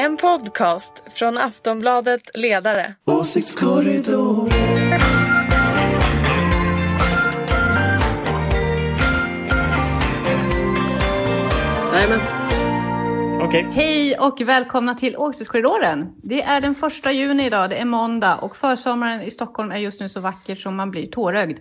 En podcast från Aftonbladet Ledare. Åsiktskorridor. Okej. Hej och välkomna till Åsiktskorridoren. Det är den första juni idag, det är måndag och försommaren i Stockholm är just nu så vacker som man blir tårögd.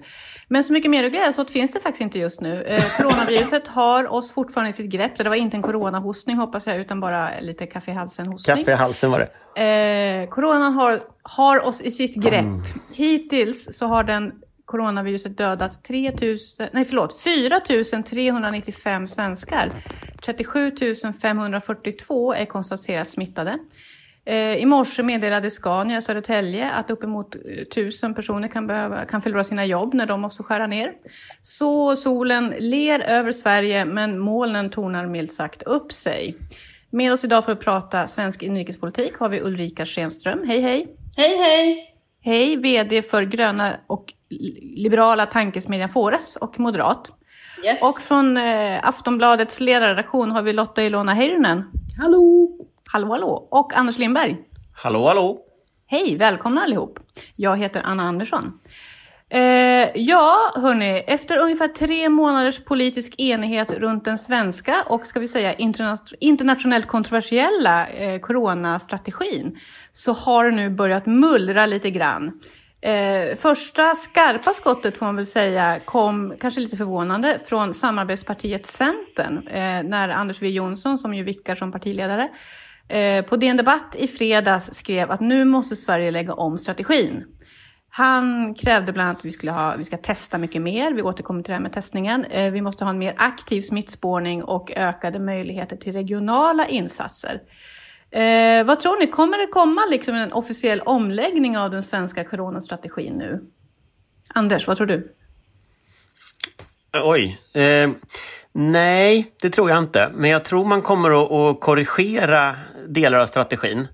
Men så mycket mer att glädjas åt finns det faktiskt inte just nu. Eh, coronaviruset har oss fortfarande i sitt grepp. Det var inte en coronahostning hoppas jag, utan bara lite kaffe i halsen-hostning. Kaffe i halsen var det. Eh, coronan har, har oss i sitt grepp. Hittills så har den coronaviruset dödat 3 000, nej förlåt, 4 395 svenskar. 37 542 är konstaterat smittade. Eh, I morse meddelade Scania Södertälje att uppemot eh, 1000 personer kan, behöva, kan förlora sina jobb när de måste skära ner. Så solen ler över Sverige men molnen tornar milt sagt upp sig. Med oss idag för att prata svensk inrikespolitik har vi Ulrika Schenström. Hej hej! Hej hej! Hej, VD för gröna och liberala tankesmedjan Fores och Moderat. Yes. Och från eh, Aftonbladets ledarredaktion har vi Lotta Ilona Heinonen. Hallå! Hallå hallå! Och Anders Lindberg. Hallå, hallå. Hej, välkomna allihop. Jag heter Anna Andersson. Eh, ja, hörni, efter ungefär tre månaders politisk enighet runt den svenska och ska vi säga interna- internationellt kontroversiella eh, coronastrategin så har det nu börjat mullra lite grann. Eh, första skarpa skottet får man väl säga kom, kanske lite förvånande, från samarbetspartiet Centern eh, när Anders W Jonsson, som ju vickar som partiledare, eh, på DN Debatt i fredags skrev att nu måste Sverige lägga om strategin. Han krävde bland annat att vi, skulle ha, vi ska testa mycket mer, vi återkommer till det här med testningen. Eh, vi måste ha en mer aktiv smittspårning och ökade möjligheter till regionala insatser. Eh, vad tror ni, kommer det komma liksom en officiell omläggning av den svenska coronastrategin nu? Anders, vad tror du? Oj. Eh, nej, det tror jag inte. Men jag tror man kommer att, att korrigera delar av strategin.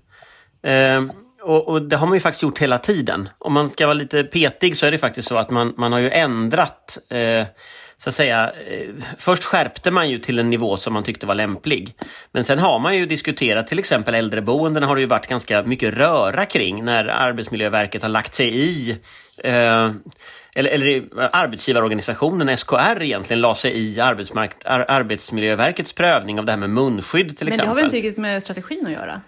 Eh, och, och det har man ju faktiskt gjort hela tiden. Om man ska vara lite petig så är det faktiskt så att man, man har ju ändrat eh, så att säga, eh, först skärpte man ju till en nivå som man tyckte var lämplig. Men sen har man ju diskuterat till exempel äldreboenden har det ju varit ganska mycket röra kring när Arbetsmiljöverket har lagt sig i eh, eller, eller arbetsgivarorganisationen SKR egentligen la sig i arbetsmark- ar- Arbetsmiljöverkets prövning av det här med munskydd till Men det exempel. har väl inte riktigt med strategin att göra?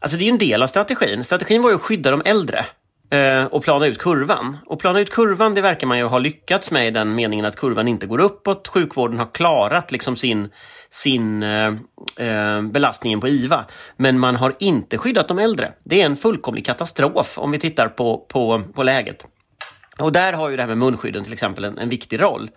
Alltså det är en del av strategin. Strategin var ju att skydda de äldre eh, och plana ut kurvan. Och plana ut kurvan, det verkar man ju ha lyckats med i den meningen att kurvan inte går uppåt. Sjukvården har klarat liksom sin, sin eh, eh belastningen på IVA. Men man har inte skyddat de äldre. Det är en fullkomlig katastrof om vi tittar på, på, på läget. Och där har ju det här med munskydden till exempel en, en viktig roll.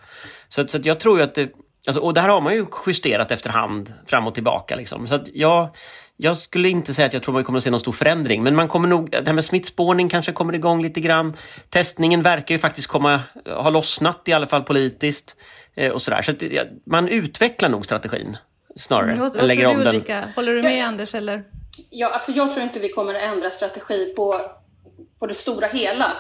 Så, att, så att jag tror ju att det, alltså, och det här har man ju justerat efterhand fram och tillbaka. Liksom. Så att jag, jag skulle inte säga att jag tror man kommer att se någon stor förändring, men man kommer nog, det här med smittspårning kanske kommer igång lite grann. Testningen verkar ju faktiskt komma, ha lossnat i alla fall politiskt. Eh, och sådär. Så att, man utvecklar nog strategin snarare. Vad, än vad lägger tror om du den. Ulrika? Håller du med Anders eller? Ja, alltså jag tror inte vi kommer att ändra strategi på, på det stora hela.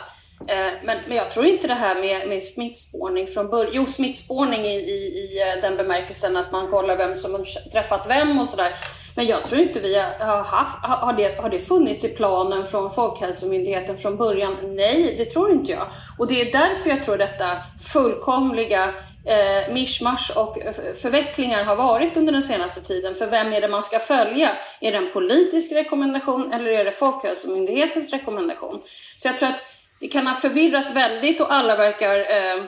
Eh, men, men jag tror inte det här med, med smittspårning från början. Jo, smittspårning i, i, i eh, den bemärkelsen att man kollar vem som har träffat vem och sådär. Men jag tror inte vi har haft, har det, har det funnits i planen från Folkhälsomyndigheten från början? Nej, det tror inte jag. Och det är därför jag tror detta fullkomliga eh, mischmasch och förvecklingar har varit under den senaste tiden. För vem är det man ska följa? Är det en politisk rekommendation eller är det Folkhälsomyndighetens rekommendation? Så jag tror att det kan ha förvirrat väldigt och alla verkar, eh,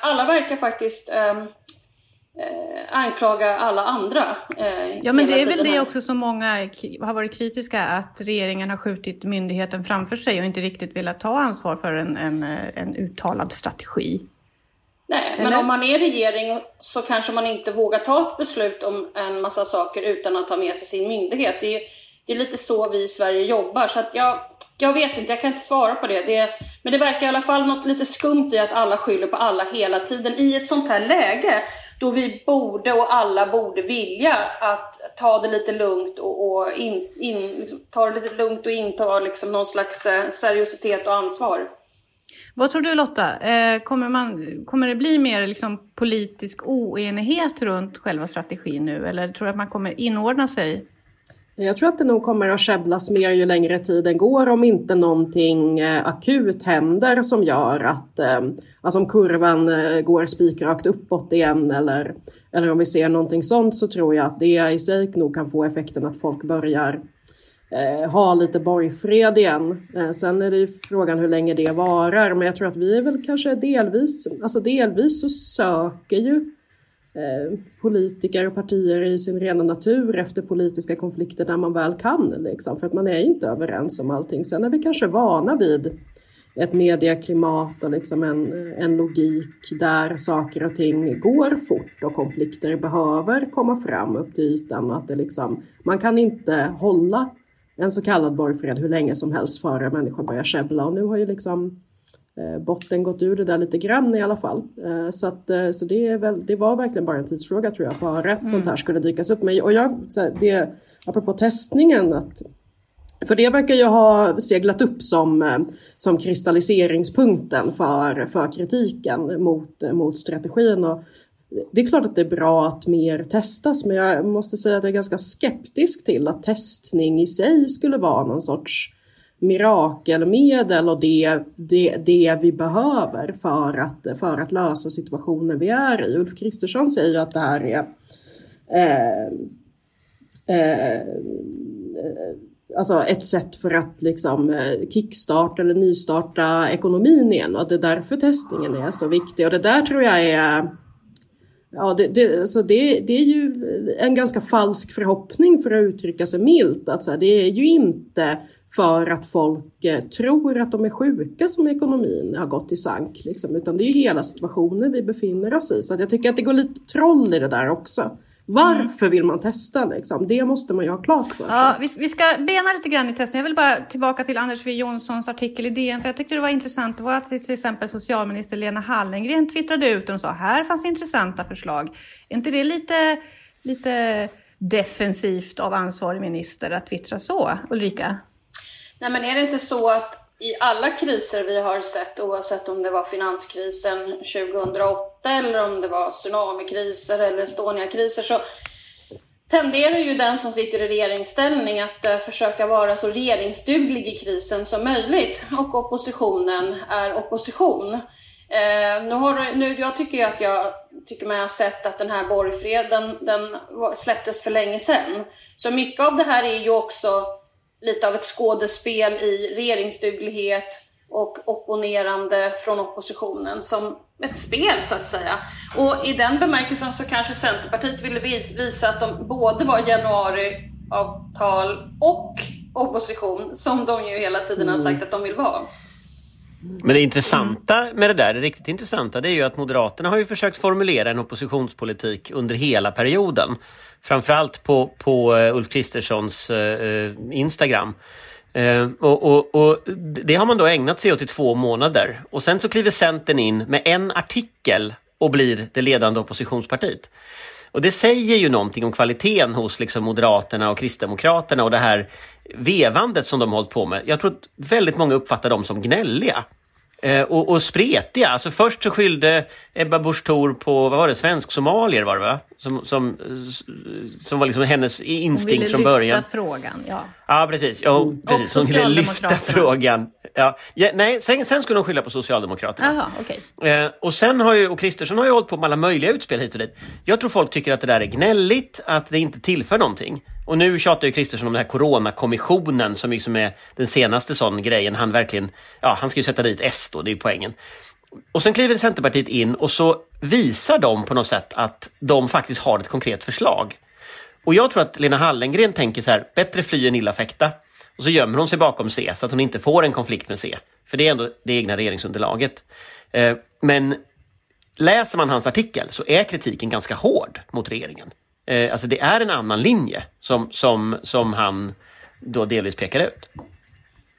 alla verkar faktiskt eh, anklaga alla andra. Eh, Ja, men det är väl det här. också som många har varit kritiska, att regeringen har skjutit myndigheten framför sig och inte riktigt velat ta ansvar för en, en, eh, en uttalad strategi. Nej, men Eller? om man är regering så kanske man inte vågar ta ett beslut om en massa saker utan att ta med sig sin myndighet. Det är, det är lite så vi i Sverige jobbar. Så att jag, jag vet inte, jag kan inte svara på det. det. Men det verkar i alla fall något lite skumt i att alla skyller på alla hela tiden i ett sånt här läge då vi borde och alla borde vilja att ta det lite lugnt och, och in, in, liksom, ta det lite lugnt och inta liksom någon slags eh, seriositet och ansvar. Vad tror du Lotta? Eh, kommer, man, kommer det bli mer liksom, politisk oenighet runt själva strategin nu? Eller tror du att man kommer inordna sig? Jag tror att det nog kommer att käbblas mer ju längre tiden går om inte någonting eh, akut händer som gör att eh, alltså om kurvan eh, går spikrakt uppåt igen eller, eller om vi ser någonting sånt så tror jag att det i sig nog kan få effekten att folk börjar eh, ha lite borgfred igen. Eh, sen är det ju frågan hur länge det varar men jag tror att vi är väl kanske delvis, alltså delvis så söker ju Eh, politiker och partier i sin rena natur efter politiska konflikter där man väl kan. Liksom, för att man är inte överens om allting. Sen är vi kanske vana vid ett medieklimat och liksom en, en logik där saker och ting går fort och konflikter behöver komma fram upp till ytan. Att det liksom, man kan inte hålla en så kallad borgfred hur länge som helst före människor börjar käbbla. Och nu har ju liksom botten gått ur det där lite grann i alla fall. Eh, så, att, eh, så det, är väl, det var verkligen bara en tidsfråga tror jag före mm. sånt här skulle dykas upp. Men, och jag, det, apropå testningen, att, för det verkar ju ha seglat upp som, som kristalliseringspunkten för, för kritiken mot, mot strategin. Och det är klart att det är bra att mer testas men jag måste säga att jag är ganska skeptisk till att testning i sig skulle vara någon sorts mirakelmedel och det, det, det vi behöver för att, för att lösa situationen vi är i. Ulf Kristersson säger att det här är eh, eh, eh alltså ett sätt för att liksom eh, kickstarta eller nystarta ekonomin igen och att det är därför testningen är så viktig. Och det där tror jag är Ja, det, det, alltså det, det är ju en ganska falsk förhoppning för att uttrycka sig milt. Att så här, det är ju inte för att folk eh, tror att de är sjuka som ekonomin har gått i sank. Liksom, utan det är ju hela situationen vi befinner oss i. Så jag tycker att det går lite troll i det där också. Varför mm. vill man testa? Liksom? Det måste man ju ha klart för ja, vi, vi, ska bena lite grann i testen. Jag vill bara tillbaka till Anders W Jonssons artikel i DN. För jag tyckte det var intressant. Det var att till exempel socialminister Lena Hallengren twittrade ut och sa här fanns intressanta förslag. Är inte det lite, lite defensivt av ansvarig minister att twittra så, Ulrika? Nej men är det inte så att i alla kriser vi har sett, oavsett om det var finanskrisen 2008 eller om det var tsunamikriser eller Estonia-kriser, så tenderar ju den som sitter i regeringsställning att uh, försöka vara så regeringsduglig i krisen som möjligt och oppositionen är opposition. Uh, nu har, nu, jag tycker ju att jag tycker mig ha sett att den här borgfreden den släpptes för länge sedan. Så mycket av det här är ju också lite av ett skådespel i regeringsduglighet och opponerande från oppositionen som ett spel så att säga. Och i den bemärkelsen så kanske Centerpartiet ville visa att de både var januariavtal och opposition som de ju hela tiden har sagt mm. att de vill vara. Men det intressanta med det där, det riktigt intressanta, det är ju att Moderaterna har ju försökt formulera en oppositionspolitik under hela perioden. Framförallt på, på eh, Ulf Kristerssons eh, eh, Instagram. Eh, och, och, och, det har man då ägnat sig åt i två månader. Och sen så kliver Centern in med en artikel och blir det ledande oppositionspartiet. Och det säger ju någonting om kvaliteten hos liksom Moderaterna och Kristdemokraterna och det här vevandet som de har hållit på med. Jag tror att väldigt många uppfattar dem som gnälliga. Eh, och, och spretiga. Alltså först så skyllde Ebba Busch Thor på, vad var det, svensk-somalier var det va? Som, som, som var liksom hennes instinkt från början. Hon ville lyfta frågan, ja. Ja precis, ja, precis. hon ville lyfta frågan. Ja. ja nej, sen, sen skulle hon skylla på Socialdemokraterna. Aha, okay. eh, och sen har ju, och Kristersson har ju hållit på med alla möjliga utspel hit och dit. Jag tror folk tycker att det där är gnälligt, att det inte tillför någonting. Och nu tjatar ju Kristersson om den här Coronakommissionen som liksom är den senaste sån grejen. Han verkligen, ja han ska ju sätta dit S då, det är ju poängen. Och sen kliver Centerpartiet in och så visar de på något sätt att de faktiskt har ett konkret förslag. Och jag tror att Lena Hallengren tänker så här, bättre fly än illa fäkta. Och så gömmer hon sig bakom C så att hon inte får en konflikt med C. För det är ändå det egna regeringsunderlaget. Eh, men läser man hans artikel så är kritiken ganska hård mot regeringen. Eh, alltså det är en annan linje som, som, som han då delvis pekar ut.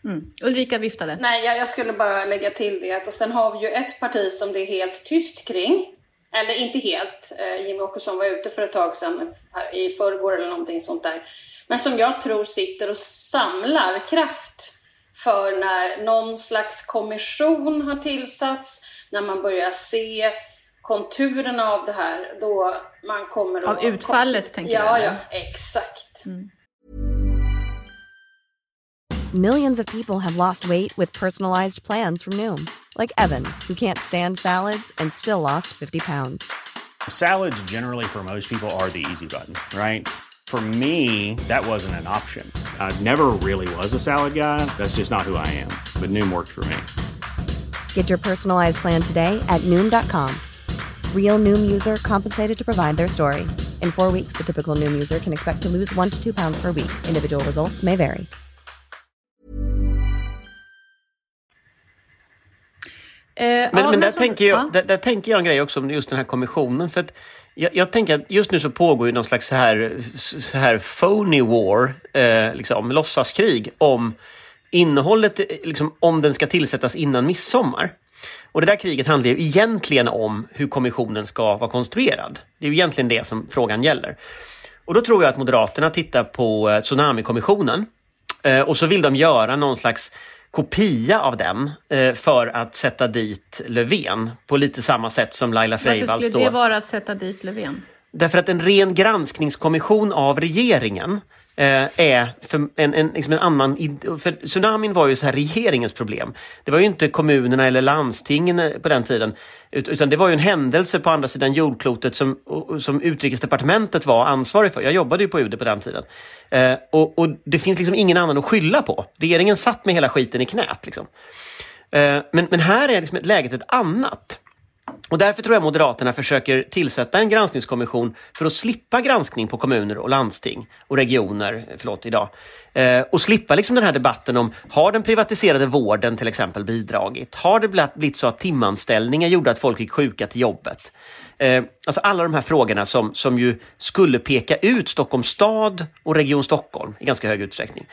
Mm. Ulrika viftade. Nej, jag, jag, skulle bara lägga till det och sen har vi ju ett parti som det är helt tyst kring. Eller inte helt. Eh, Jimmy Åkesson var ute för ett tag sedan, i förrgår eller någonting sånt där. Men som jag tror sitter och samlar kraft för när någon slags kommission har tillsatts, när man börjar se konturerna av det här, då man kommer Av utfallet, tänker ja, du? Ja, exakt. Mm. Millions of people have lost weight with personalized plans from Noom, like Evan, who can't stand salads and still lost 50 pounds. Salads, generally, for most people, are the easy button, right? For me, that wasn't an option. I never really was a salad guy. That's just not who I am. But Noom worked for me. Get your personalized plan today at Noom.com. Real Noom user compensated to provide their story. In four weeks, the typical Noom user can expect to lose one to two pounds per week. Individual results may vary. Eh, Men, ja, men där, så- tänker jag, ja. där, där tänker jag en grej också om just den här kommissionen. För att jag, jag tänker att just nu så pågår ju någon slags så här, så här phony war, eh, liksom, låtsaskrig om innehållet, eh, liksom, om den ska tillsättas innan midsommar. Och det där kriget handlar ju egentligen om hur kommissionen ska vara konstruerad. Det är ju egentligen det som frågan gäller. Och då tror jag att Moderaterna tittar på eh, Tsunamikommissionen eh, och så vill de göra någon slags kopia av den eh, för att sätta dit Löfven på lite samma sätt som Laila Varför Freivalds skulle då. det vara att sätta dit Löfven? Därför att en ren granskningskommission av regeringen Eh, är för en, en, liksom en annan... För tsunamin var ju så här regeringens problem. Det var ju inte kommunerna eller landstingen eh, på den tiden. Utan det var ju en händelse på andra sidan jordklotet som, som utrikesdepartementet var ansvarig för. Jag jobbade ju på UD på den tiden. Eh, och, och det finns liksom ingen annan att skylla på. Regeringen satt med hela skiten i knät. Liksom. Eh, men, men här är liksom läget ett annat. Och därför tror jag Moderaterna försöker tillsätta en granskningskommission för att slippa granskning på kommuner och landsting och regioner, förlåt, idag. Eh, och slippa liksom den här debatten om, har den privatiserade vården till exempel bidragit? Har det blivit- blivit så att timanställningar gjorde att folk gick sjuka till jobbet? Eh, alltså alla de här frågorna som, som ju skulle peka ut Stockholms stad och Region Stockholm i ganska hög utsträckning.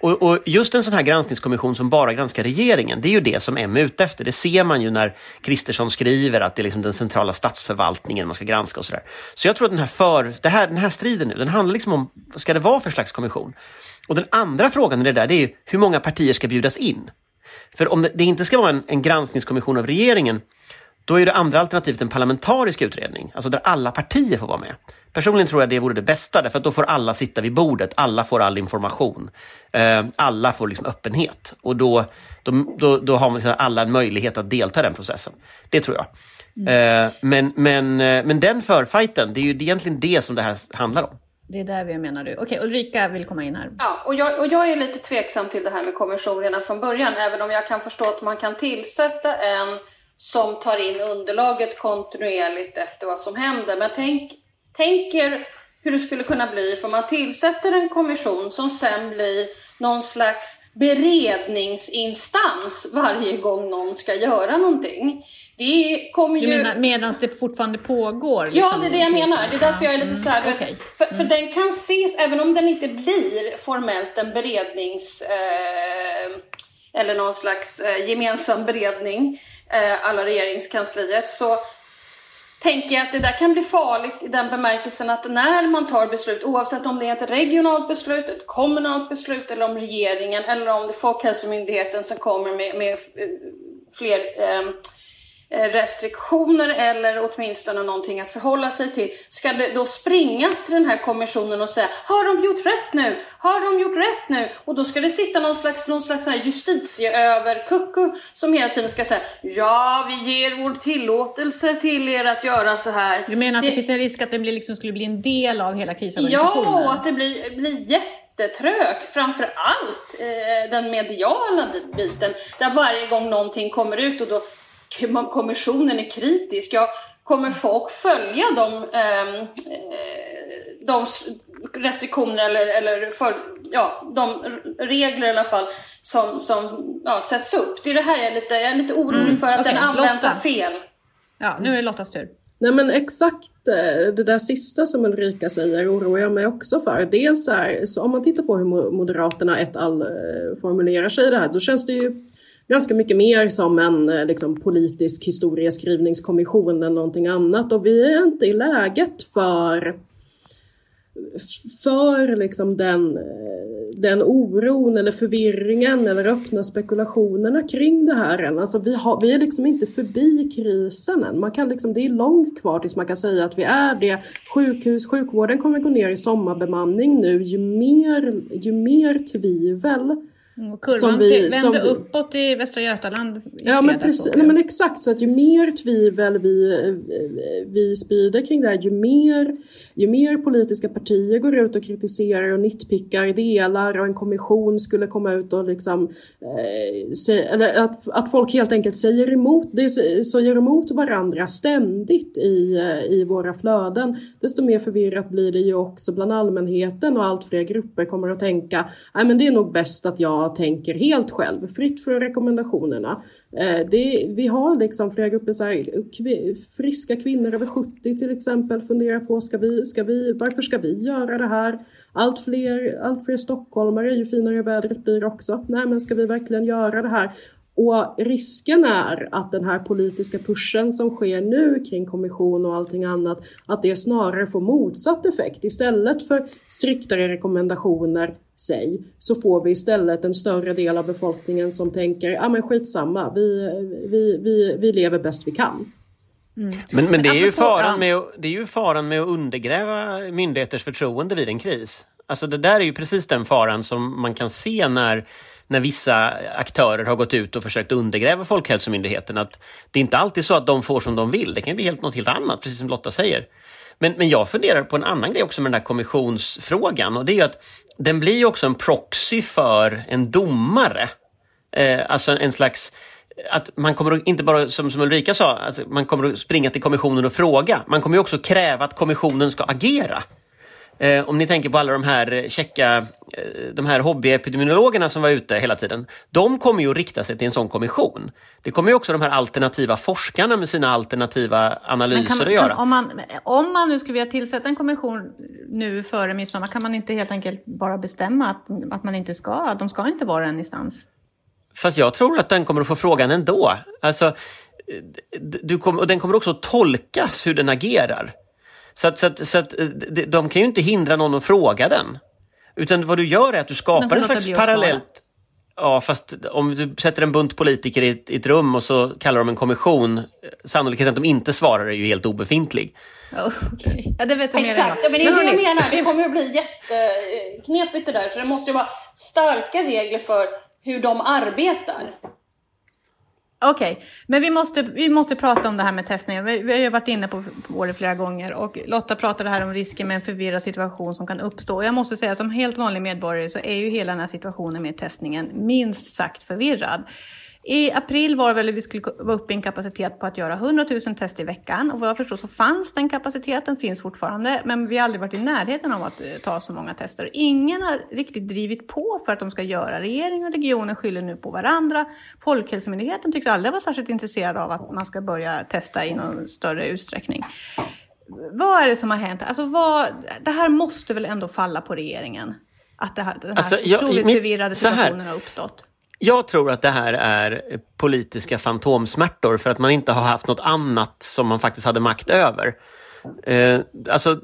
Och, och just en sån här granskningskommission som bara granskar regeringen, det är ju det som M är ute efter. Det ser man ju när Kristersson skriver att det är liksom den centrala statsförvaltningen man ska granska och sådär. Så jag tror att den här, för, det här, den här striden nu, den handlar liksom om vad ska det vara för slags kommission? Och den andra frågan i det där, det är ju hur många partier ska bjudas in? För om det, det inte ska vara en, en granskningskommission av regeringen, då är det andra alternativet en parlamentarisk utredning, alltså där alla partier får vara med. Personligen tror jag det vore det bästa, därför att då får alla sitta vid bordet, alla får all information. Eh, alla får liksom öppenhet och då, då, då, då har man liksom alla en möjlighet att delta i den processen. Det tror jag. Eh, men, men, eh, men den förfighten, det är ju egentligen det som det här handlar om. Det är där vi menar du. Okej, Ulrika vill komma in här. Ja, och jag, och jag är lite tveksam till det här med kommission redan från början, även om jag kan förstå att man kan tillsätta en som tar in underlaget kontinuerligt efter vad som händer. Men tänk, tänk er hur det skulle kunna bli för man tillsätter en kommission som sen blir någon slags beredningsinstans varje gång någon ska göra någonting. Det kommer Du ju... menar medan det fortfarande pågår? Ja, liksom, det är det jag menar. Det är därför jag är lite Mm, så här, okej. För, för den kan ses, även om den inte blir formellt en berednings... Eh, eller någon slags eh, gemensam beredning, Eh, alla regeringskansliet, så tänker jag att det där kan bli farligt i den bemärkelsen att när man tar beslut, oavsett om det är ett regionalt beslut, ett kommunalt beslut eller om regeringen eller om det är Folkhälsomyndigheten som kommer med, med eh, fler eh, restriktioner eller åtminstone någonting att förhålla sig till. Ska det då springas till den här kommissionen och säga har de gjort rätt nu? Har de gjort rätt nu? Och då ska det sitta någon slags, någon slags justitieöverkucku som hela tiden ska säga ja, vi ger vår tillåtelse till er att göra så här. Du menar att det, finns en risk att det blir, liksom, skulle bli en del av hela krisorganisationen? Ja, att det blir, blir jättetrögt. Framför allt eh, den mediala biten. Där varje gång någonting kommer ut och då kommissionen är kritisk. Ja, kommer folk följa de, ehm, eh, de restriktioner eller, eller för, ja, de regler i alla fall som, som ja, sätts upp? Det är det här jag är lite, jag är lite orolig Mm, för att okej, den används Lotta. fel. Ja, nu är det Lottas tur. Nej men exakt eh, det där sista som Ulrika säger oroar jag mig också för. Dels är, så om man tittar på hur Mo- Moderaterna ett all eh, formulerar sig i det här, då känns det ju ganska mycket mer som en eh, liksom, politisk historieskrivningskommission än någonting annat. Och vi är inte i läget för för liksom den, eh, den oron eller förvirringen eller öppna spekulationerna kring det här än. Alltså vi, har, vi är liksom inte förbi krisen än. Man kan liksom, det är långt kvar tills man kan säga att vi är det. Sjukhus, sjukvården kommer gå ner i sommarbemanning nu. Ju mer, ju mer tvivel och kurvan vi, vände vi, uppåt i Västra Götaland i Ja men precis, nej, men exakt. Så att ju mer tvivel vi, vi sprider kring det här ju mer, ju mer politiska partier går ut och kritiserar och nittpickar delar och en kommission skulle komma ut och liksom eh, se, eller att, att folk helt enkelt säger emot, det säger emot varandra ständigt i, i våra flöden. Desto mer förvirrat blir det ju också bland allmänheten och allt fler grupper kommer att tänka nej men det är nog bäst att jag tänker helt själv, fritt från rekommendationerna. Eh, det, vi har liksom flera grupper, så här, friska kvinnor över 70 till exempel funderar på ska vi, ska vi, varför ska vi göra det här? Allt fler, allt fler stockholmare, ju finare vädret blir också. Nej men ska vi verkligen göra det här? Och risken är att den här politiska pushen som sker nu kring kommission och allting annat, att det snarare får motsatt effekt. Istället för striktare rekommendationer, säg, så får vi istället en större del av befolkningen som tänker, ja ah, men skitsamma, vi, vi, vi, vi lever bäst vi kan. Mm. Men, men det, är ju faran med, det är ju faran med att undergräva myndigheters förtroende vid en kris. Alltså det där är ju precis den faran som man kan se när när vissa aktörer har gått ut och försökt undergräva Folkhälsomyndigheten. Att det är inte alltid så att de får som de vill. Det kan bli helt, något helt annat, precis som Lotta säger. Men, men jag funderar på en annan grej också med den här kommissionsfrågan och det är ju att den blir ju också en proxy för en domare. Eh, alltså en, slags att man kommer inte bara som, som Ulrika sa, att man kommer att springa till kommissionen och fråga. Man kommer också kräva att kommissionen ska agera. Eh, om ni tänker på alla de här checka, eh, de här hobbyepidemiologerna som var ute hela tiden. De kommer ju att rikta sig till en sån kommission. Det kommer ju också de här alternativa forskarna med sina alternativa analyser kan, att göra. Kan, om, man, om man nu skulle vilja tillsätta en kommission nu före midsommar, kan man inte helt enkelt bara bestämma att, att man inte ska, att de ska inte vara en instans? Fast jag tror att den kommer att få frågan ändå. Alltså, eh, du kom, och den kommer också att tolkas hur den agerar. Så att, så att, så att de kan ju inte hindra någon att fråga den. Utan vad du gör är att du skapar en slags parallellt... Ja, fast om du sätter en bunt politiker i ett, i ett, rum och så kallar de en kommission, sannolikheten att de inte svarar är ju helt obefintlig. Oh, okay. Ja, det vet jag Exakt, ja, men det är det jag menar. Det kommer att bli jätteknepigt det där. För det måste ju vara starka regler för hur de arbetar. Okej, okay. men vi måste, vi måste prata om det här med testningen. Vi, vi har ju varit inne på, på det flera gånger och Lotta pratade här om risken med en förvirrad situation som kan uppstå. Och jag måste säga som helt vanlig medborgare så är ju hela den här situationen med testningen minst sagt förvirrad. I april var det väl vi skulle vara uppe i en kapacitet på att göra 100 000 test i veckan. Och vad jag förstår så fanns den kapaciteten, finns fortfarande, men vi har aldrig varit i närheten av att eh, ta så många tester. Ingen har riktigt drivit på för att de ska göra. Regering och regionen skyller nu på varandra. Folkhälsomyndigheten tycks aldrig vara särskilt intresserad av att man ska börja testa i någon större utsträckning. Vad är det som har hänt? Alltså vad, det här måste väl ändå falla på regeringen? Att det här, den här alltså, jag, otroligt mitt, förvirrade situationen har uppstått. Jag tror att det här är politiska fantomsmärtor för att man inte har haft något annat som man faktiskt hade makt över. Eh, alltså,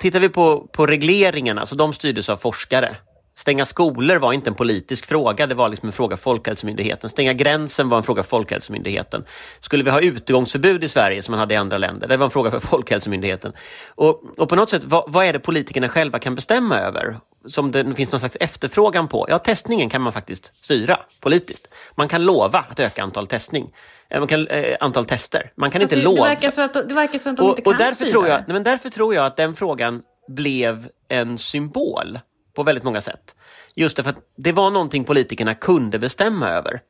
tittar vi på, på regleringarna, så de styrdes av forskare. Stänga skolor var inte en politisk fråga, det var liksom en fråga för Folkhälsomyndigheten. Stänga gränsen var en fråga för Folkhälsomyndigheten. Skulle vi ha utegångsförbud i Sverige som man hade i andra länder? Det var en fråga för Folkhälsomyndigheten. Och, och på något sätt, vad, vad, är det politikerna själva kan bestämma över? Som det finns någon slags efterfrågan på? Ja, testningen kan man faktiskt styra politiskt. Man kan lova att öka antal testning. Eh, man kan, eh, antal tester. Man kan Fast inte det, lova. Det verkar, så att, det verkar som att de och, inte kan och därför styra tror jag, nej, men Därför tror jag att den frågan blev en symbol på väldigt många sätt. Just därför att det var någonting politikerna kunde bestämma över.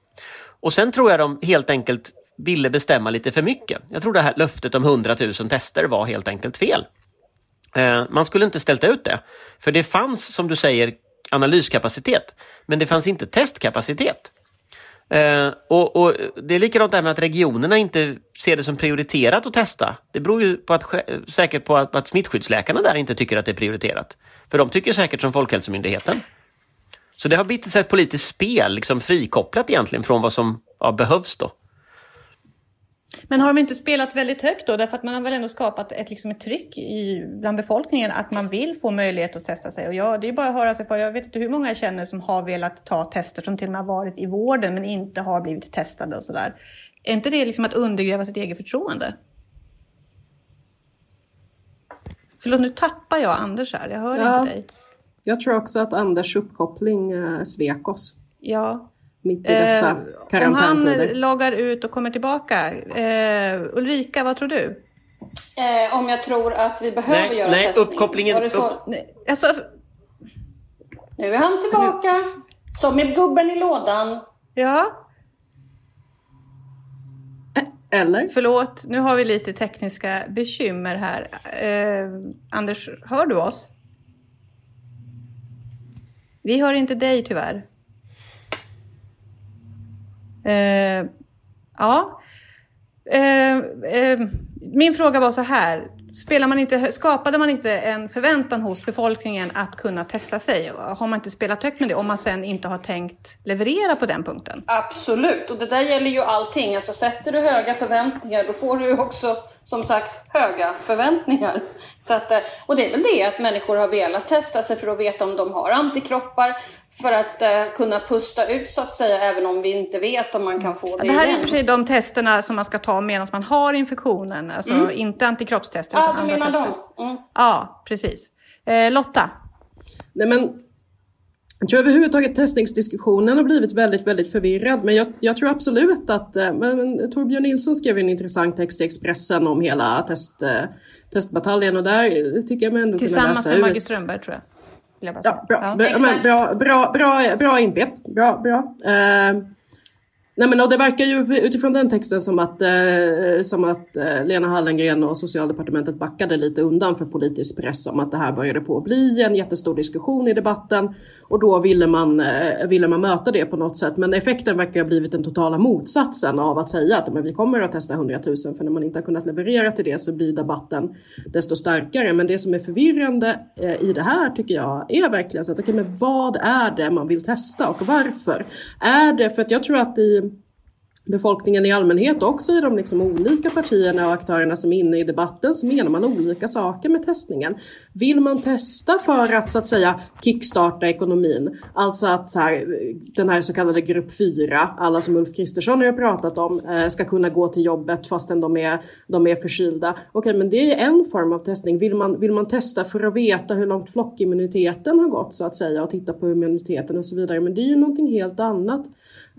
Och sen tror jag de helt enkelt ville bestämma lite för mycket. Jag tror det här löftet om 100 000 tester var helt enkelt fel. Eh, man skulle inte ställt ut det. För det fanns, som du säger, analyskapacitet. Men det fanns inte testkapacitet. Eh, och, och, Det är likadant där med att regionerna inte ser det som prioriterat att testa. Det beror ju på att, säkert på att, att smittskyddsläkarna där inte tycker att det är prioriterat. För de tycker säkert som Folkhälsomyndigheten. Så det har blivit ett politiskt spel, liksom frikopplat egentligen från vad som ja, behövs då. Men har de inte spelat väldigt högt då? Därför att man har väl ändå skapat ett, liksom ett tryck i, bland befolkningen att man vill få möjlighet att testa sig. Och jag, det är bara att höra sig för. Jag vet inte hur många jag känner som har velat ta tester som till och med har varit i vården men inte har blivit testade och sådär. Är inte det liksom att undergräva sitt eget förtroende? Förlåt, nu tappar jag Anders här. Jag hör ja, inte dig. Jag tror också att Anders uppkoppling eh, svek oss. Ja. Mitt i dessa Eh, om karantäntider. han loggar ut och kommer tillbaka. Eh, Ulrika, vad tror du? Eh, om jag tror att vi behöver Nej, göra nej, testning. uppkopplingen- Var det så? upp- Nej, Alltså, Nu är han tillbaka. Som med gubben i lådan. ja, Eller? förlåt. Nu har vi lite tekniska bekymmer här. Eh, Anders, hör du oss? Vi hör inte dig tyvärr. Eh, ja. Eh, eh, min fråga var så här. Spelar man inte, skapade man inte en förväntan hos befolkningen att kunna testa sig? Har man inte spelat högt med det om man sen inte har tänkt leverera på den punkten? Absolut, och det där gäller ju allting. Alltså sätter du höga förväntningar då får du ju också som sagt höga förväntningar. Så att, eh, och det är väl det att människor har velat testa sig för att veta om de har antikroppar för att eh, kunna pusta ut så att säga även om vi inte vet om man kan få det Det här är i igen. och för sig de testerna som man ska ta medan man har infektionen. Alltså inte antikroppstester utan Ja, du andra tester. Mm. Ja, precis. Eh, Lotta? Nej, men jag tror överhuvudtaget testningsdiskussionen har blivit väldigt, väldigt förvirrad. Men jag, jag tror absolut att, eh, men, Torbjörn Nilsson skrev en intressant text i Expressen om hela test, eh, testbataljen och där tycker jag mig ändå kunna Tillsammans läsa med ut. Strömberg tror jag. Ja, bra, Ja. bra, bra, bra, bra, bra inpet. Bra, bra. Eh, nej men och det verkar ju utifrån den texten som att, eh, som att eh, Lena Hallengren och socialdepartementet backade lite undan för politisk press om att det här började på att bli en jättestor diskussion i debatten. Och då ville man, eh, ville man möta det på något sätt. Men effekten verkar ha blivit den totala motsatsen av att säga att men vi kommer att testa 100 000 för när man inte har kunnat leverera till det så blir debatten desto starkare. Men det som är förvirrande eh, i det här tycker jag är verkligen så att okay, men vad är det man vill testa och varför? Är det för att jag tror att i befolkningen i allmänhet och också i de liksom olika partierna och aktörerna som är inne i debatten så menar man olika saker med testningen. Vill man testa för att så att säga kickstarta ekonomin, alltså att så här, den här så kallade grupp 4, alla som Ulf Kristersson har pratat om, eh, ska kunna gå till jobbet fastän de är, de är förkylda. Okej, men det är en form av testning. Vill man, vill man testa för att veta hur långt flockimmuniteten har gått så att säga och titta på immuniteten och så vidare, men det är ju någonting helt annat.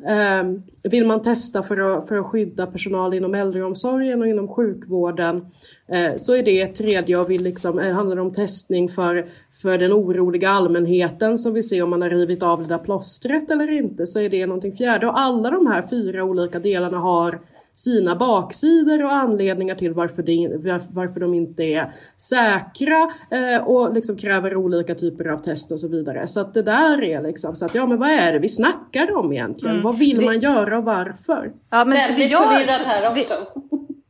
Ehm, vill man testa för att, för att skydda personal inom äldreomsorgen och inom sjukvården eh, så är det ett tredje och vi liksom, det handlar om testning för, för den oroliga allmänheten som vill se om man har rivit av det där plåstret eller inte så är det någonting fjärde. Och alla de här fyra olika delarna har sina baksidor och anledningar till varför, det, var- varför de inte är säkra eh, och liksom kräver olika typer av test och så vidare. Så att det där är liksom så att ja men vad är det vi snackar om egentligen? Vad vill man göra och varför? Ja, men för det Väldigt jag- förvirrad här det- också.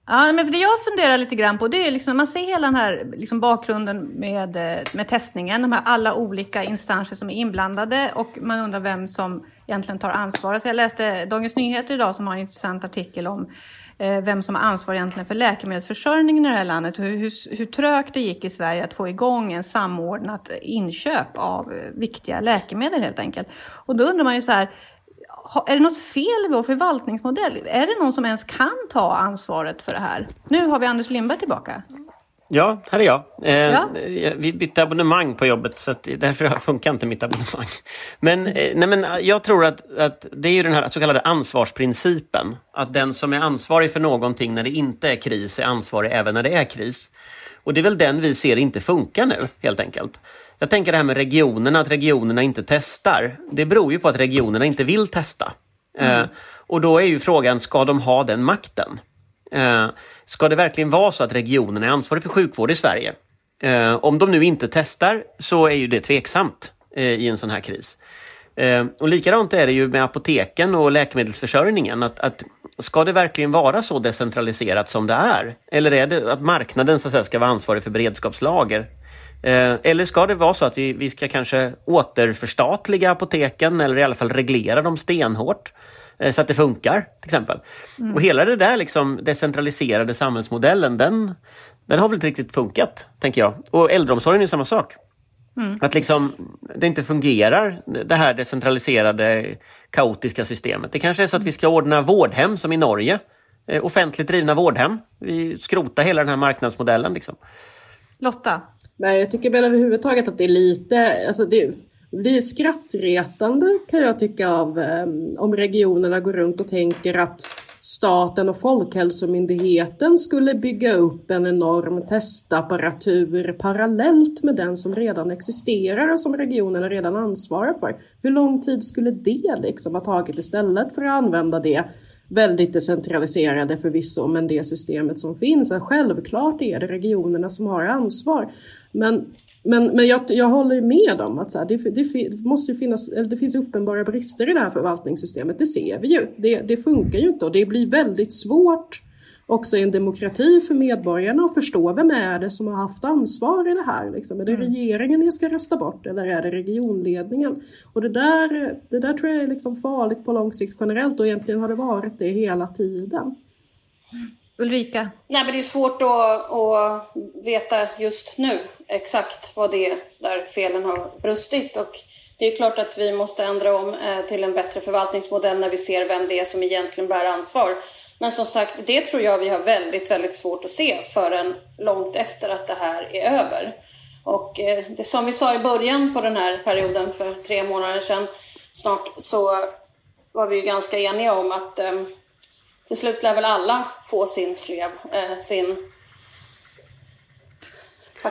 Ja, men för det jag funderar lite grann på det är liksom, man ser hela den här liksom bakgrunden med, eh, med testningen, de här alla olika instanser som är inblandade och man undrar vem som egentligen tar ansvar. Så jag läste Dagens Nyheter idag som har en intressant artikel om eh, vem som har ansvar egentligen för läkemedelsförsörjningen i det här landet och hur, hur, hur trögt det gick i Sverige att få igång en samordnat inköp av eh, viktiga läkemedel helt enkelt. Och då undrar man ju så här, är det något fel i vår förvaltningsmodell? Är det någon som ens kan ta ansvaret för det här? Nu har vi Anders Lindberg tillbaka. Ja, här är jag. Eh, Ja. Vi bytte abonnemang på jobbet så att därför funkar inte mitt abonnemang. Men, eh, nej, men jag tror att, att det är ju den här så kallade ansvarsprincipen. Att den som är ansvarig för någonting när det inte är kris är ansvarig även när det är kris. Och det är väl den vi ser inte funkar nu helt enkelt. Jag tänker det här med regionerna, att regionerna inte testar. Det beror ju på att regionerna inte vill testa. Eh, och då är ju frågan, ska de ha den makten? Ska det verkligen vara så att regionen är ansvarig för sjukvård i Sverige? Eh, om de nu inte testar så är ju det tveksamt eh, i en sån här kris. Eh, och likadant är det ju med apoteken och läkemedelsförsörjningen. Att, att ska det verkligen vara så decentraliserat som det är? Eller är det att marknaden så att säga, ska vara ansvarig för beredskapslager? Eh, eller ska det vara så att vi, vi ska kanske återförstatliga apoteken eller i alla fall reglera dem stenhårt? Eh, Så att det funkar, till exempel. Och hela det där liksom decentraliserade samhällsmodellen, den, den har väl inte riktigt funkat, tänker jag. Och äldreomsorgen är samma sak. Att liksom det inte fungerar, det här decentraliserade kaotiska systemet. Det kanske är så att vi ska ordna vårdhem som i Norge. Eh, offentligt drivna vårdhem. Vi skrotar hela den här marknadsmodellen. Liksom. Lotta? Men jag tycker väl överhuvudtaget att det är lite, alltså det, det är skrattretande kan jag tycka av eh, om regionerna går runt och tänker att staten och Folkhälsomyndigheten skulle bygga upp en enorm testapparatur parallellt med den som redan existerar och som regionerna redan ansvarar för. Hur lång tid skulle det liksom ha tagit istället för att använda det väldigt decentraliserade förvisso, men det systemet som finns. Självklart är det regionerna som har ansvar. Men men, men jag, jag håller med om att så här, det, det, måste finnas, eller det finns uppenbara brister i det här förvaltningssystemet. Det ser vi ju. Det, det funkar ju inte och det blir väldigt svårt också i en demokrati för medborgarna att förstå vem är det som har haft ansvar i det här. Liksom. Är det mm. regeringen ni ska rösta bort eller är det regionledningen? Och det där, det där tror jag är liksom farligt på lång sikt generellt och egentligen har det varit det hela tiden. Ulrika? Nej, men det är svårt att, att veta just nu exakt vad det är där felen har brustit. Och det är klart att vi måste ändra om eh, till en bättre förvaltningsmodell när vi ser vem det är som egentligen bär ansvar. Men som sagt, det tror jag vi har väldigt, väldigt svårt att se förrän långt efter att det här är över. Och eh, det som vi sa i början på den här perioden för tre månader sedan snart så var vi ju ganska eniga om att eh, till slut lär väl alla få sin slev, sin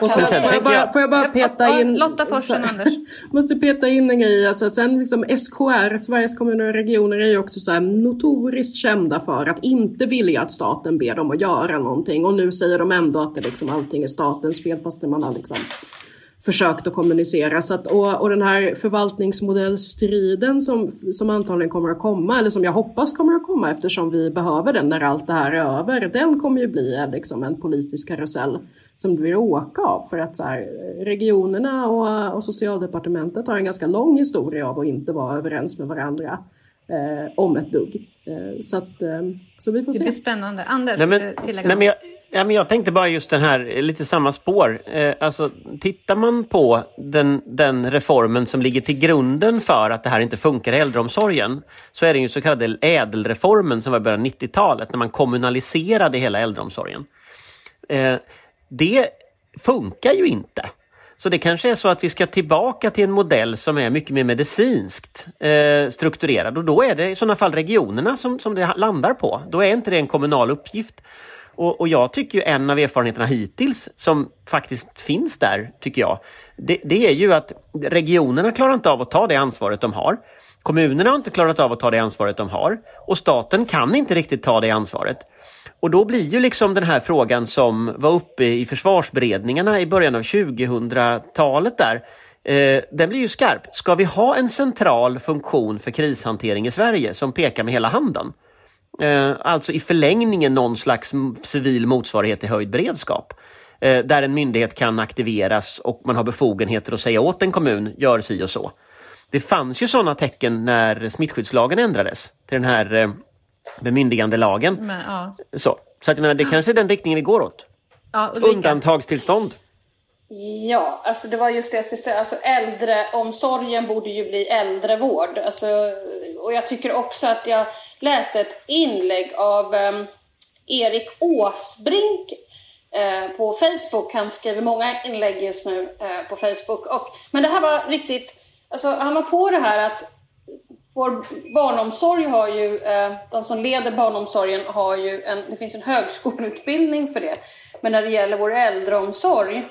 och sen, får, jag bara, får jag bara peta in... Lotta Forsen, Anders. måste peta in en grej. Alltså, sen liksom SKR, Sveriges kommuner och regioner, är ju också så här notoriskt kända för att inte vilja att staten ber dem att göra någonting. Och nu säger de ändå att det liksom, allting är statens fel fast man har liksom försökt att kommunicera. Så att, och, och den här förvaltningsmodellstriden som, som antagligen kommer att komma, eller som jag hoppas kommer att komma eftersom vi behöver den när allt det här är över, den kommer ju bli liksom en politisk karusell som det blir åka av. För att så här, regionerna och, och socialdepartementet har en ganska lång historia av att inte vara överens med varandra eh, om ett dugg. Eh, så, att, eh, så vi får se. Det blir spännande. Anders, nej, men, eh, nej, men jag, Ja, men jag tänkte bara just den här, lite samma spår. Eh, alltså, tittar man på den, den reformen som ligger till grunden för att det här inte funkar i äldreomsorgen, så är det ju så kallade ädelreformen som var i början av 90-talet, när man kommunaliserade hela äldreomsorgen. Eh, det funkar ju inte. Så det kanske är så att vi ska tillbaka till en modell som är mycket mer medicinskt eh, strukturerad och då är det i sådana fall regionerna som, som det landar på. Då är inte det en kommunal uppgift. Och, och, jag tycker ju en av erfarenheterna hittills som faktiskt finns där, tycker jag, det, det, är ju att regionerna klarar inte av att ta det ansvaret de har. Kommunerna har inte klarat av att ta det ansvaret de har och staten kan inte riktigt ta det ansvaret. Och då blir ju liksom den här frågan som var uppe i försvarsberedningarna i början av 2000-talet där, eh, den blir ju skarp. Ska vi ha en central funktion för krishantering i Sverige som pekar med hela handen? Eh, alltså i förlängningen någon slags civil motsvarighet till höjd beredskap. Eh, där en myndighet kan aktiveras och man har befogenheter att säga åt en kommun, gör si och så. Det fanns ju sådana tecken när smittskyddslagen ändrades till den här eh, bemyndigandelagen. Men, ja. Så, så att jag menar, det kanske är den riktningen vi går åt. Ja, Undantagstillstånd. Ja, alltså det var just det jag skulle säga. Alltså äldreomsorgen borde ju bli äldrevård. Alltså, och jag tycker också att jag läste ett inlägg av eh, Erik Åsbrink eh, på Facebook. Han skriver många inlägg just nu eh, på Facebook. Och, men det här var riktigt, alltså han var på det här att vår barnomsorg har ju, eh, de som leder barnomsorgen har ju en, det finns en högskoleutbildning för det. Men när det gäller vår äldreomsorg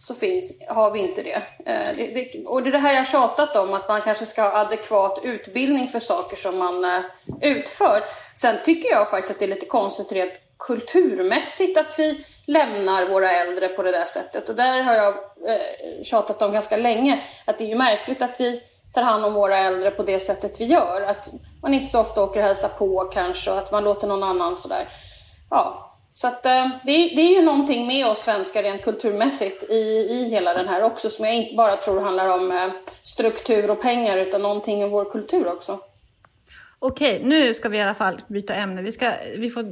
så finns, har vi inte det. Eh, det, det. Och det är det här jag tjatat om, att man kanske ska ha adekvat utbildning för saker som man eh, utför. Sen tycker jag faktiskt att det är lite konstigt rent kulturmässigt att vi lämnar våra äldre på det där sättet. Och där har jag eh, tjatat om ganska länge, att det är ju märkligt att vi tar hand om våra äldre på det sättet vi gör. Att man inte så ofta åker och hälsar på kanske och att man låter någon annan sådär. Ja, så att, eh, det, är, det är ju någonting med oss svenskar rent kulturmässigt i, i hela den här också som jag inte bara tror handlar om eh, struktur och pengar utan någonting i vår kultur också. Okej, nu ska vi i alla fall byta ämne. Vi, ska, vi får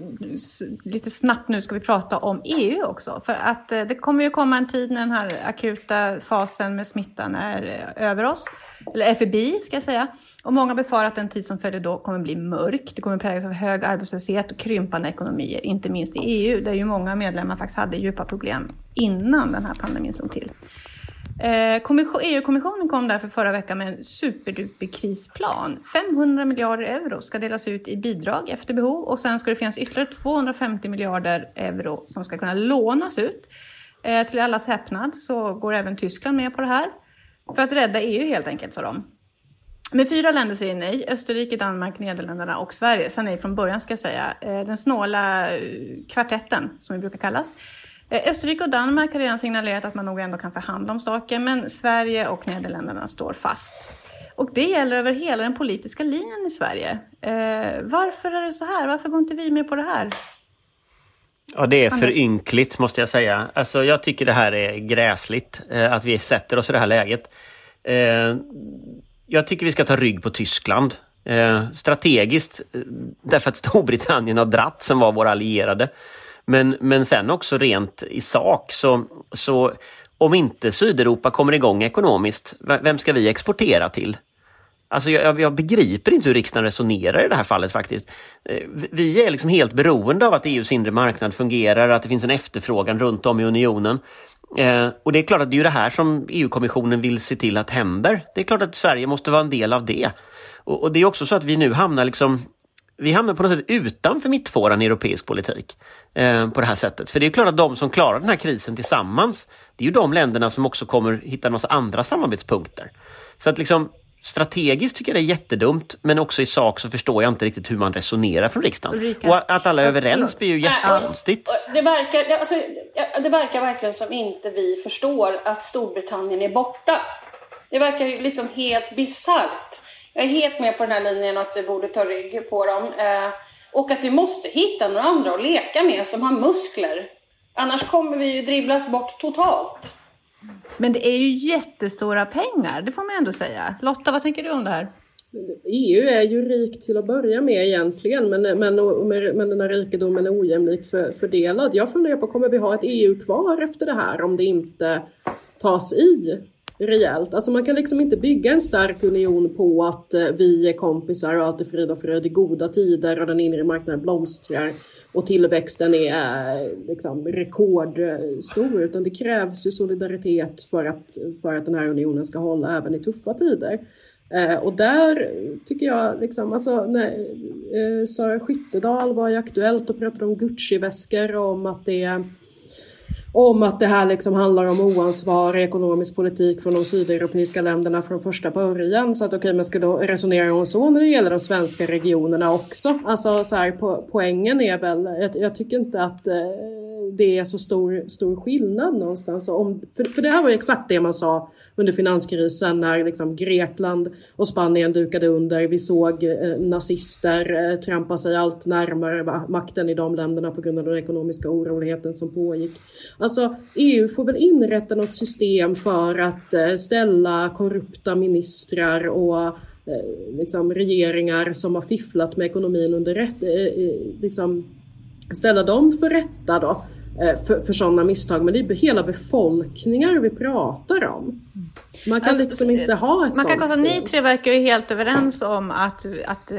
lite snabbt nu ska vi prata om EU också. För att eh, det kommer ju komma en tid när den här akuta fasen med smittan är eh, över oss. Eller är förbi, ska jag säga. Och många befarar att den tid som följer då kommer bli mörk. Det kommer präglas av hög arbetslöshet och krympande ekonomier, inte minst i EU, där ju många medlemmar faktiskt hade djupa problem innan den här pandemin slog till. Eh, EU-kommissionen kom därför förra veckan med en superduper krisplan. 500 miljarder euro ska delas ut i bidrag efter behov och sen ska det finnas ytterligare 250 miljarder euro som ska kunna lånas ut. Eh, till allas häpnad så går även Tyskland med på det här. För att rädda EU helt enkelt, sa de. Men fyra länder säger nej. Österrike, Danmark, Nederländerna och Sverige sa nej från början ska jag säga. Eh, den snåla kvartetten som vi brukar kallas. Österrike och Danmark har redan signalerat att man nog ändå kan förhandla om saker, men Sverige och Nederländerna står fast. Och det gäller över hela den politiska linjen i Sverige. Eh, varför är det så här? Varför går inte vi med på det här? Ja, det är för ynkligt måste jag säga. Alltså, jag tycker det här är gräsligt, eh, att vi sätter oss i det här läget. Eh, jag tycker vi ska ta rygg på Tyskland. Eh, strategiskt, eh, därför att Storbritannien har dratt som var våra allierade. Men, men sen också rent i sak så, så om inte Sydeuropa kommer igång ekonomiskt, vem ska vi exportera till? Alltså jag, jag, begriper inte hur riksdagen resonerar i det här fallet faktiskt. Eh, vi är liksom helt beroende av att EUs inre marknad fungerar, att det finns en efterfrågan runt om i unionen. Eh, och det är klart att det är det här som EU-kommissionen vill se till att händer. Det är klart att Sverige måste vara en del av det. Och, och det är också så att vi nu hamnar liksom vi hamnar på något sätt utanför mittfåran i europeisk politik eh, på det här sättet. För det är klart att de som klarar den här krisen tillsammans, det är ju de länderna som också kommer hitta en massa andra samarbetspunkter. Så att liksom strategiskt tycker jag det är jättedumt, men också i sak så förstår jag inte riktigt hur man resonerar från riksdagen. Ulrika. Och att alla är överens blir ju jättekonstigt. Det verkar, alltså, det verkar verkligen som inte vi förstår att Storbritannien är borta. Det verkar ju liksom helt bisarrt. Jag är helt med på den här linjen att vi borde ta rygg på dem. Eh, och att vi måste hitta några andra att leka med som har muskler. Annars kommer vi ju dribblas bort totalt. Men det är ju jättestora pengar, det får man ändå säga. Lotta, vad tänker du om det här? EU är ju rikt till att börja med egentligen, men, men, men den här rikedomen är ojämlikt för, fördelad. Jag funderar på, kommer vi ha ett EU kvar efter det här om det inte tas i rejält. Alltså man kan liksom inte bygga en stark union på att eh, vi är kompisar och allt är frid och fröjd i goda tider och den inre marknaden blomstrar och tillväxten är eh, liksom rekordstor. Utan det krävs ju solidaritet för att, för att den här unionen ska hålla även i tuffa tider. Eh, och där tycker jag, liksom, alltså, när eh, Sara Skyttedal var ju Aktuellt och pratade om Gucci-väskor och om att det är om att det här liksom handlar om oansvarig ekonomisk politik från de sydeuropeiska länderna från första början. Så att okej, okay, men ska då resonera om så när det gäller de svenska regionerna också? Alltså så här, po poängen är väl, jag, jag tycker inte att eh, det är så stor, stor skillnad någonstans. Om, för, för det här var ju exakt det man sa under finanskrisen när liksom Grekland och Spanien dukade under. Vi såg eh, nazister eh, trampa sig allt närmare makten i de länderna på grund av den ekonomiska oroligheten som pågick. Alltså EU får väl inrätta något system för att eh, ställa korrupta ministrar och eh, liksom regeringar som har fifflat med ekonomin under rätt, eh, eh, liksom ställa dem för rätta då. Eh, för, för sådana misstag. Men det är hela befolkningar vi pratar om. Man kan alltså, liksom inte ha ett man sånt kan Ni tre verkar ju helt överens om att, att eh,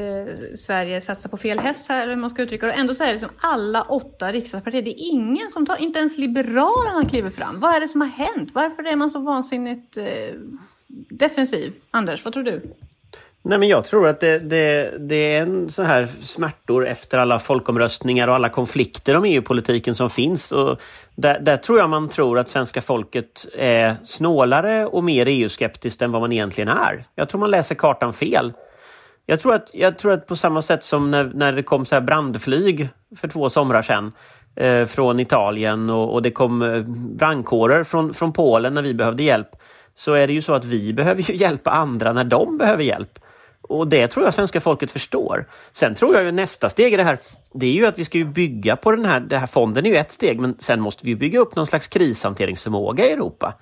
Sverige satsar på fel häst här, eller man ska uttrycka det. Ändå så är det liksom alla åtta riksdagspartier, det är ingen som tar, inte ens Liberalerna kliver fram. Vad är det som har hänt? Varför är man så vansinnigt eh, defensiv? Anders, vad tror du? Nej, men jag tror att det, det, det är en så här smärtor efter alla folkomröstningar och alla konflikter om EU-politiken som finns. Och där, där, tror jag man tror att svenska folket är snålare och mer EU-skeptiskt än vad man egentligen är. Jag tror man läser kartan fel. Jag tror att, jag tror att på samma sätt som när, när det kom så här brandflyg för två somrar sedan eh, från Italien och, och det kom eh, brandkårer från, från Polen när vi behövde hjälp så är det ju så att vi behöver ju hjälpa andra när de behöver hjälp. Och det tror jag svenska folket förstår. Sen tror jag ju nästa steg i det här, det är ju att vi ska ju bygga på den här, den här fonden är ju ett steg, men sen måste vi bygga upp någon slags krishanteringsförmåga i Europa.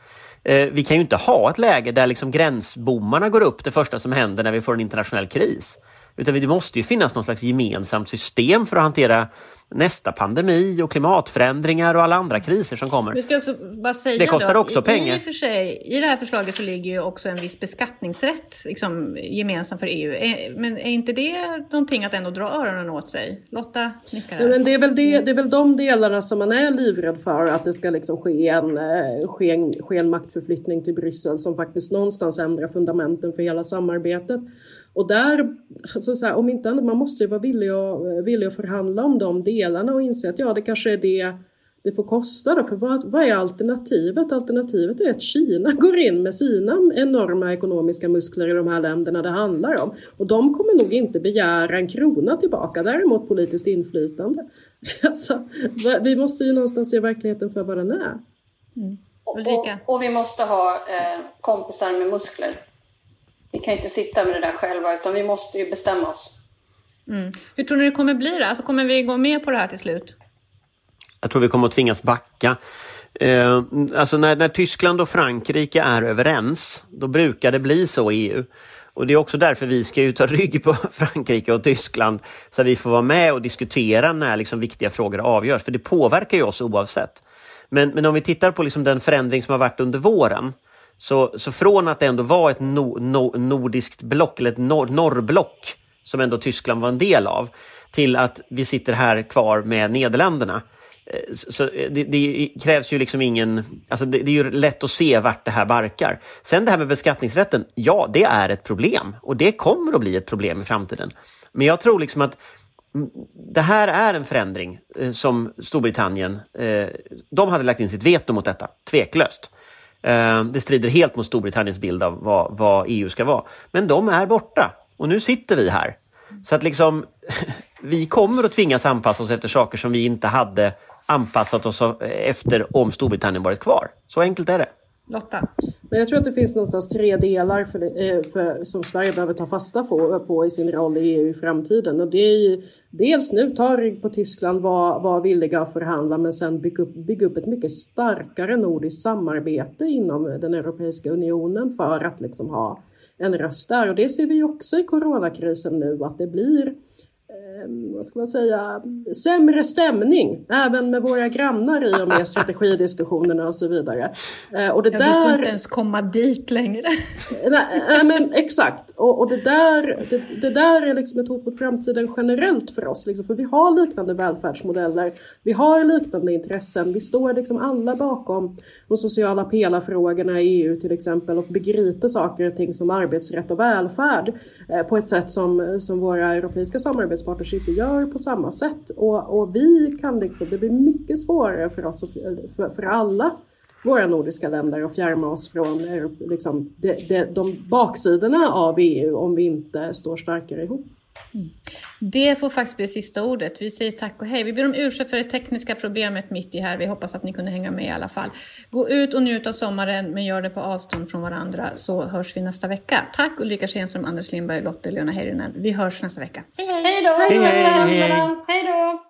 Eh, vi kan ju inte ha ett läge där liksom gränsbommarna går upp det första som händer när vi får en internationell kris. Utan det måste ju finnas någon slags gemensamt system för att hantera nästa pandemi och klimatförändringar och alla andra kriser som kommer. Vi ska också bara säga Det kostar då, också i, pengar. I, för sig, I det här förslaget så ligger ju också en viss beskattningsrätt liksom, gemensam för EU. Är, men är inte det någonting att ändå dra öronen åt sig? Lotta nickar. Ja, men det, är väl det, det är väl de delarna som man är livrädd för, att det ska liksom ske, en, eh, ske, en, ske en maktförflyttning till Bryssel som faktiskt någonstans ändrar fundamenten för hela samarbetet. Och där, alltså så här, om inte annat, man måste ju vara villig att, villig att förhandla om de delarna och inse att ja, det kanske är det det får kosta då, för vad, vad är alternativet? Alternativet är att Kina går in med sina enorma ekonomiska muskler i de här länderna det handlar om. Och de kommer nog inte begära en krona tillbaka, däremot politiskt inflytande. Alltså, vi måste ju någonstans se verkligheten för vad den är. Och, Ulrika? och, och vi måste ha eh, kompisar med muskler. Vi kan inte sitta med det där själva, utan vi måste ju bestämma oss. Mm. Hur tror ni det kommer bli då? Alltså, kommer vi gå med på det här till slut? Jag tror vi kommer att tvingas backa. Eh, alltså när, när Tyskland och Frankrike är överens, då brukar det bli så i EU. Och det är också därför vi ska ju ta rygg på Frankrike och Tyskland så att vi får vara med och diskutera när liksom viktiga frågor avgörs. För det påverkar ju oss oavsett. Men, men om vi tittar på liksom den förändring som har varit under våren. Så, så från att det ändå var ett no, no, nordiskt block, eller ett nor, norrblock, som ändå Tyskland var en del av, till att vi sitter här kvar med Nederländerna. Eh, så eh, det, det krävs ju liksom ingen... Alltså det, det är ju lätt att se vart det här barkar. Sen det här med beskattningsrätten, ja, det är ett problem. Och det kommer att bli ett problem i framtiden. Men jag tror liksom att det här är en förändring eh, som Storbritannien... De hade lagt in sitt veto mot detta, tveklöst. Det strider helt mot Storbritanniens bild av vad, vad EU ska vara. Men de är borta och nu sitter vi här. Så att liksom, vi kommer att tvingas anpassa oss efter saker som vi inte hade anpassat oss efter om Storbritannien varit kvar. Så enkelt är det. Lotta? Men jag tror att det finns någonstans tre delar för det, eh, för, som Sverige behöver ta fasta på, på i sin roll i EU i framtiden. Och det är ju dels nu ta rygg på Tyskland, vara var villiga att förhandla men sen bygga upp, bygga upp ett mycket starkare nordiskt samarbete inom den Europeiska unionen för att liksom ha en röst där. Och det ser vi också i coronakrisen nu att det blir vad ska man säga, sämre stämning även med våra grannar i och med strategidiskussionerna och så vidare. Eh, och det Ja, vi får där... inte ens komma dit längre. Nej, nej men exakt. Och, och det, där, det, det där är liksom ett hot mot framtiden generellt för oss. Liksom, för vi har liknande välfärdsmodeller. Vi har liknande intressen. Vi står liksom alla bakom de sociala pelarfrågorna i EU till exempel och begriper saker och ting som arbetsrätt och välfärd eh, på ett sätt som, som våra europeiska samarbetspartners inte gör på samma sätt. Och, och vi kan liksom, det blir mycket svårare för oss, och för, för alla våra nordiska länder och fjärma oss från liksom, de, de, de baksidorna av EU om vi inte står starkare ihop. Det får faktiskt bli sista ordet. Vi säger tack och hej. Vi ber om ursäkt för det tekniska problemet mitt i här. Vi hoppas att ni kunde hänga med i alla fall. Gå ut och njut av sommaren, men gör det på avstånd från varandra så hörs vi nästa vecka. Tack Ulrika Schenström, Anders Lindberg, Lotte, Leona Heinonen. Vi hörs nästa vecka. Hej hej! Hej då! Hej, hej, hej. Hej då!